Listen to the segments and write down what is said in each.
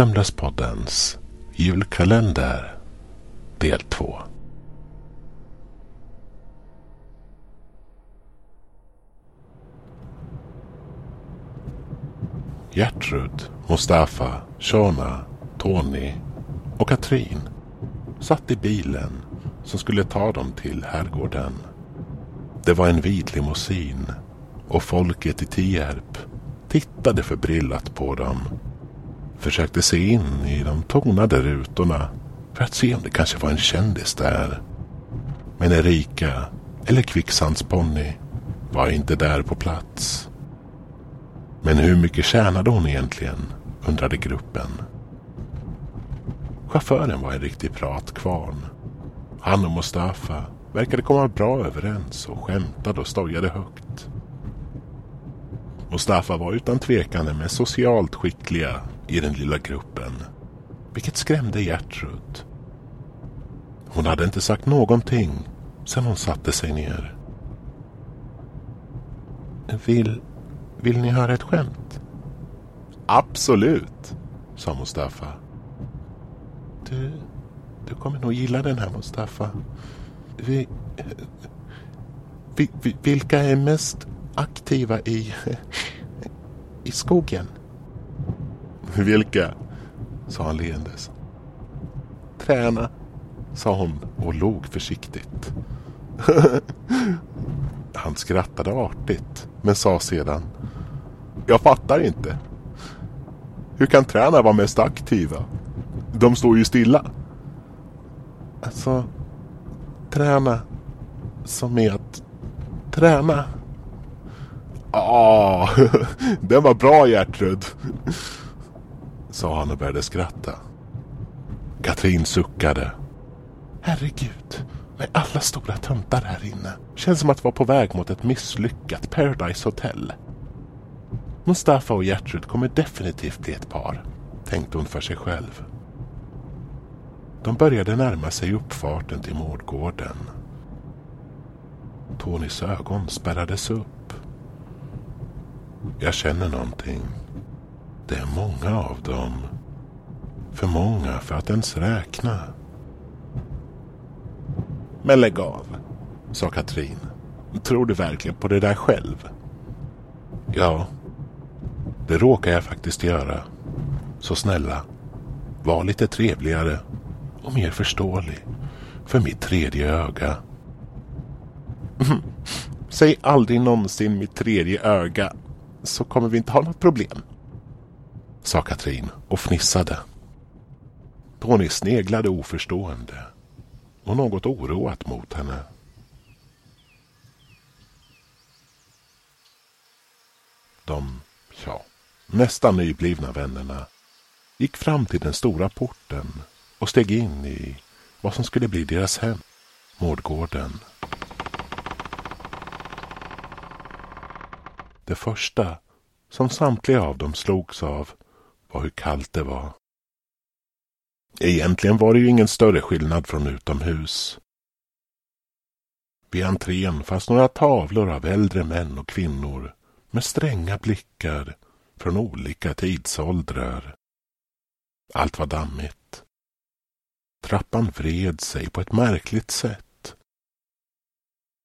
Sömnlöspoddens julkalender del 2. Gertrud, Mustafa, Shona, Tony och Katrin satt i bilen som skulle ta dem till herrgården. Det var en vit limousin och folket i Tierp tittade förbrillat på dem. Försökte se in i de tonade rutorna för att se om det kanske var en kändis där. Men Erika, eller Kvicksandsponny, var inte där på plats. Men hur mycket tjänade hon egentligen? undrade gruppen. Chauffören var en riktig pratkvarn. Han och Mustafa verkade komma bra överens och skämtade och stojade högt. Mustafa var utan tvekan den mest socialt skickliga i den lilla gruppen. Vilket skrämde Gertrud. Hon hade inte sagt någonting sedan hon satte sig ner. Vill, vill ni höra ett skämt? Absolut, sa Mustafa. Du, du kommer nog gilla den här Mustafa. Vi, vi, vi, vilka är mest aktiva i, i skogen? Vilka? sa han leendes. Träna, sa hon och log försiktigt. han skrattade artigt men sa sedan. Jag fattar inte. Hur kan träna vara mest aktiva? De står ju stilla. Alltså, träna som är att träna. Ja, den var bra Gertrud. Sa han och började skratta. Katrin suckade. Herregud, med alla stora töntar här inne. Känns som att vara på väg mot ett misslyckat Paradise Hotel. Mustafa och Gertrud kommer definitivt bli ett par, tänkte hon för sig själv. De började närma sig uppfarten till mårdgården. Tonys ögon spärrades upp. Jag känner någonting. Det är många av dem. För många för att ens räkna. Men lägg av, sa Katrin. Tror du verkligen på det där själv? Ja, det råkar jag faktiskt göra. Så snälla, var lite trevligare och mer förståelig för mitt tredje öga. Säg aldrig någonsin mitt tredje öga så kommer vi inte ha något problem. Sa Katrin och fnissade. Tony sneglade oförstående och något oroat mot henne. De, ja, nästan nyblivna vännerna gick fram till den stora porten och steg in i vad som skulle bli deras hem, Mårdgården. Det första som samtliga av dem slogs av var hur kallt det var. Egentligen var det ju ingen större skillnad från utomhus. Vid entrén fanns några tavlor av äldre män och kvinnor med stränga blickar från olika tidsåldrar. Allt var dammigt. Trappan vred sig på ett märkligt sätt.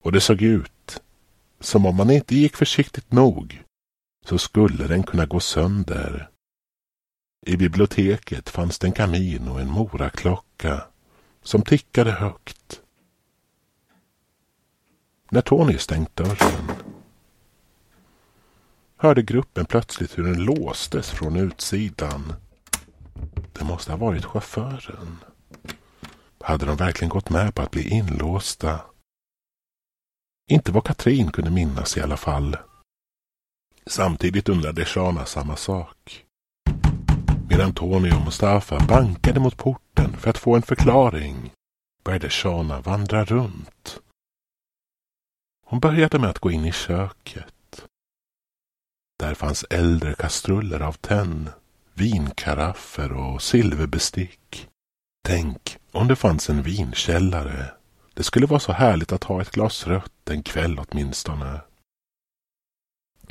Och det såg ut som om man inte gick försiktigt nog så skulle den kunna gå sönder. I biblioteket fanns det en kamin och en moraklocka som tickade högt. När Tony stängt dörren hörde gruppen plötsligt hur den låstes från utsidan. Det måste ha varit chauffören. Hade de verkligen gått med på att bli inlåsta? Inte vad Katrin kunde minnas i alla fall. Samtidigt undrade Shana samma sak. Medan Tony och Mustafa bankade mot porten för att få en förklaring började Shana vandra runt. Hon började med att gå in i köket. Där fanns äldre kastruller av tenn, vinkaraffer och silverbestick. Tänk om det fanns en vinkällare. Det skulle vara så härligt att ha ett glas rött en kväll åtminstone.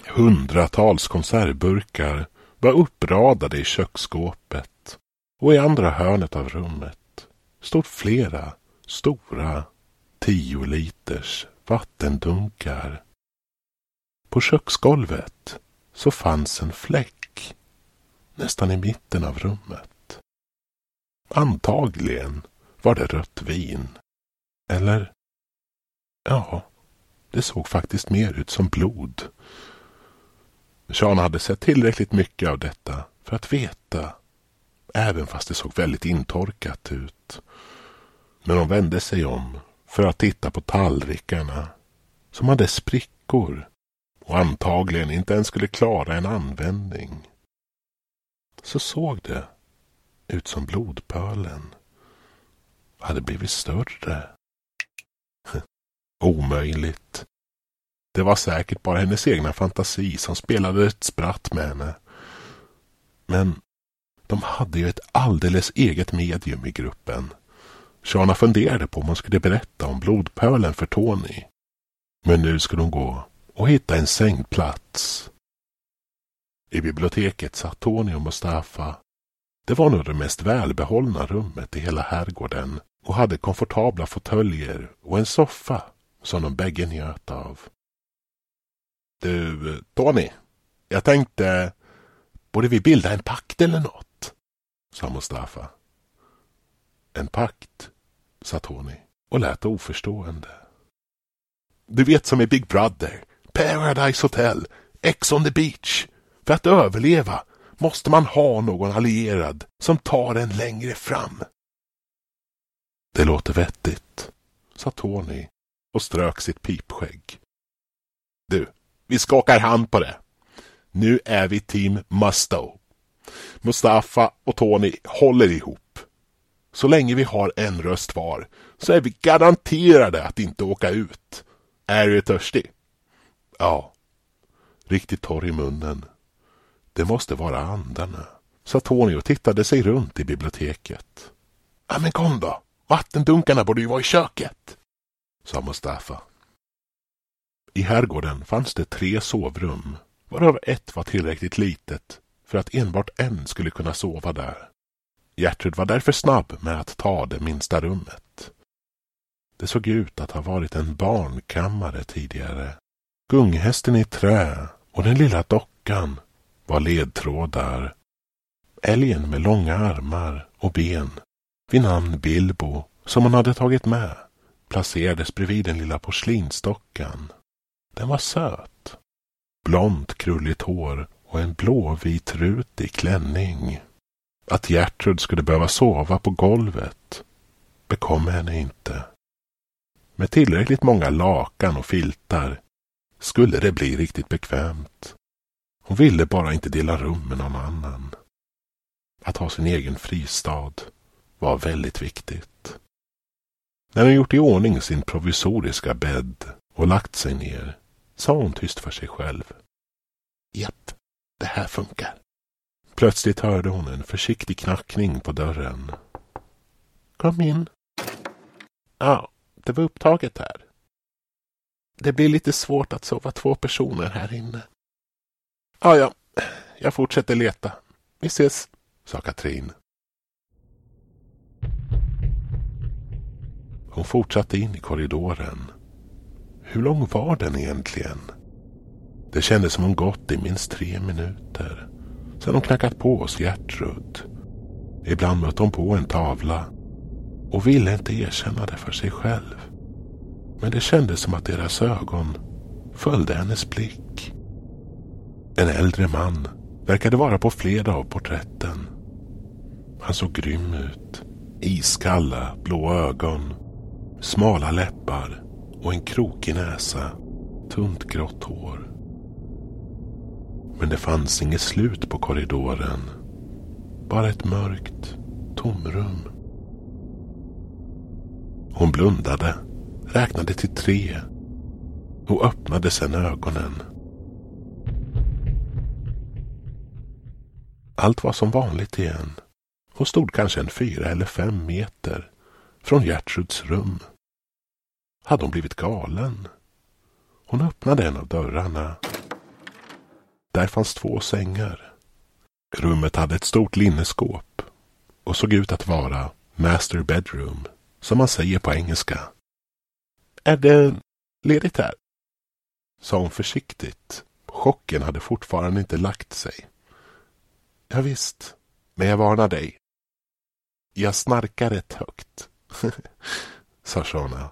Hundratals konservburkar var uppradade i köksskåpet. och i andra hörnet av rummet stod flera stora tio liters vattendunkar. På köksgolvet så fanns en fläck nästan i mitten av rummet. Antagligen var det rött vin. Eller, ja, det såg faktiskt mer ut som blod. Sean hade sett tillräckligt mycket av detta för att veta, även fast det såg väldigt intorkat ut. Men hon vände sig om för att titta på tallrikarna som hade sprickor och antagligen inte ens skulle klara en användning. Så såg det ut som blodpölen hade blivit större. Omöjligt. Det var säkert bara hennes egna fantasi som spelade ett spratt med henne. Men de hade ju ett alldeles eget medium i gruppen. Shana funderade på om hon skulle berätta om blodpölen för Tony. Men nu skulle hon gå och hitta en sängplats. I biblioteket satt Tony och Mustafa. Det var nog det mest välbehållna rummet i hela herrgården och hade komfortabla fåtöljer och en soffa som de bägge njöt av. Du, Tony. Jag tänkte, borde vi bilda en pakt eller något? sa Mustafa. En pakt, sa Tony och lät oförstående. Du vet som i Big Brother, Paradise Hotel, Ex on the beach. För att överleva måste man ha någon allierad som tar en längre fram. Det låter vettigt, sa Tony och strök sitt pipskägg. Du, vi skakar hand på det. Nu är vi team Musto. Mustafa och Tony håller ihop. Så länge vi har en röst var så är vi garanterade att inte åka ut. Är du törstig? Ja. Riktigt torr i munnen. Det måste vara andarna, sa Tony och tittade sig runt i biblioteket. Ja men kom då. Vattendunkarna borde ju vara i köket, sa Mustafa. I herrgården fanns det tre sovrum, varav ett var tillräckligt litet för att enbart en skulle kunna sova där. Gertrud var därför snabb med att ta det minsta rummet. Det såg ut att ha varit en barnkammare tidigare. Gunghästen i trä och den lilla dockan var ledtrådar. Älgen med långa armar och ben vid namn Bilbo, som hon hade tagit med, placerades bredvid den lilla porslinsdockan. Den var söt. Blont krulligt hår och en blåvit rutig klänning. Att Gertrud skulle behöva sova på golvet bekom henne inte. Med tillräckligt många lakan och filtar skulle det bli riktigt bekvämt. Hon ville bara inte dela rum med någon annan. Att ha sin egen fristad var väldigt viktigt. När hon gjort i ordning sin provisoriska bädd och lagt sig ner sa hon tyst för sig själv. Japp, det här funkar. Plötsligt hörde hon en försiktig knackning på dörren. Kom in. Ja, det var upptaget här. Det blir lite svårt att sova två personer här inne. Ja, ja, jag fortsätter leta. Vi ses, sa Katrin. Hon fortsatte in i korridoren. Hur lång var den egentligen? Det kändes som hon gått i minst tre minuter. Sen hon knackat på hos Gertrud. Ibland mötte hon på en tavla och ville inte erkänna det för sig själv. Men det kändes som att deras ögon följde hennes blick. En äldre man verkade vara på flera av porträtten. Han såg grym ut. Iskalla blå ögon Smala läppar och en krokig näsa. Tunt grått hår. Men det fanns inget slut på korridoren. Bara ett mörkt tomrum. Hon blundade, räknade till tre och öppnade sedan ögonen. Allt var som vanligt igen Hon stod kanske en fyra eller fem meter från Gertruds rum. Hade hon blivit galen? Hon öppnade en av dörrarna. Där fanns två sängar. Rummet hade ett stort linneskåp. och såg ut att vara master bedroom, som man säger på engelska. Är det ledigt här? Sa hon försiktigt. Chocken hade fortfarande inte lagt sig. Ja, visst, men jag varnar dig. Jag snarkar rätt högt, sa Shona.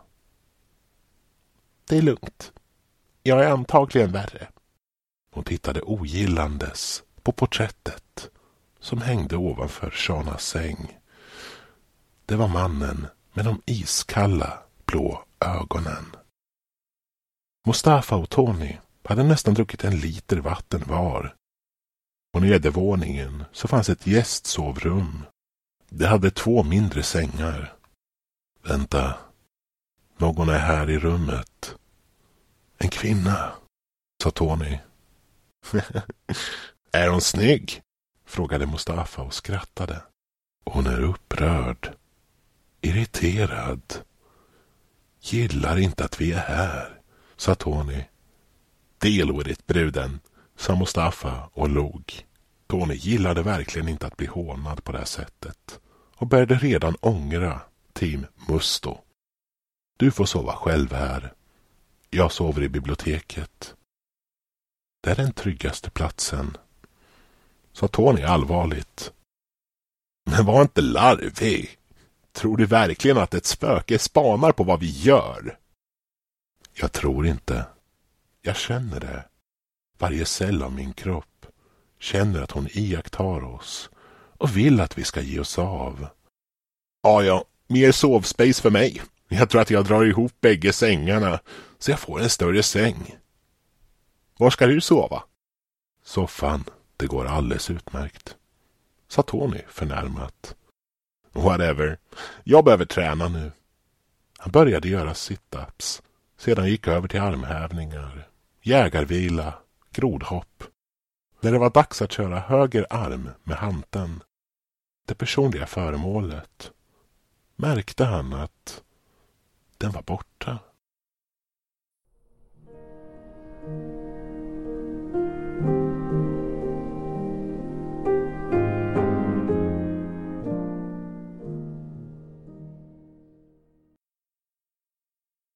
Det är lugnt. Jag är antagligen värre. Hon tittade ogillandes på porträttet som hängde ovanför Shanas säng. Det var mannen med de iskalla blå ögonen. Mustafa och Tony hade nästan druckit en liter vatten var. På nedervåningen så fanns ett gästsovrum. Det hade två mindre sängar. Vänta. Någon är här i rummet. En kvinna, sa Tony. är hon snygg? frågade Mustafa och skrattade. Hon är upprörd. Irriterad. Gillar inte att vi är här, sa Tony. Deal with it, bruden, sa Mustafa och log. Tony gillade verkligen inte att bli hånad på det här sättet och började redan ångra Team Musto. Du får sova själv här. Jag sover i biblioteket. Det är den tryggaste platsen, sa Tony allvarligt. Men var inte larvig. Tror du verkligen att ett spöke spanar på vad vi gör? Jag tror inte. Jag känner det. Varje cell av min kropp känner att hon iakttar oss och vill att vi ska ge oss av. Ja, ja, mer sovspace för mig. Jag tror att jag drar ihop bägge sängarna så jag får en större säng. Var ska du sova? Soffan. Det går alldeles utmärkt. Sa Tony förnärmat. Whatever. Jag behöver träna nu. Han började göra sit-ups. Sedan gick över till armhävningar, jägarvila, grodhopp. När det var dags att köra höger arm med hanten, det personliga föremålet, märkte han att den var borta.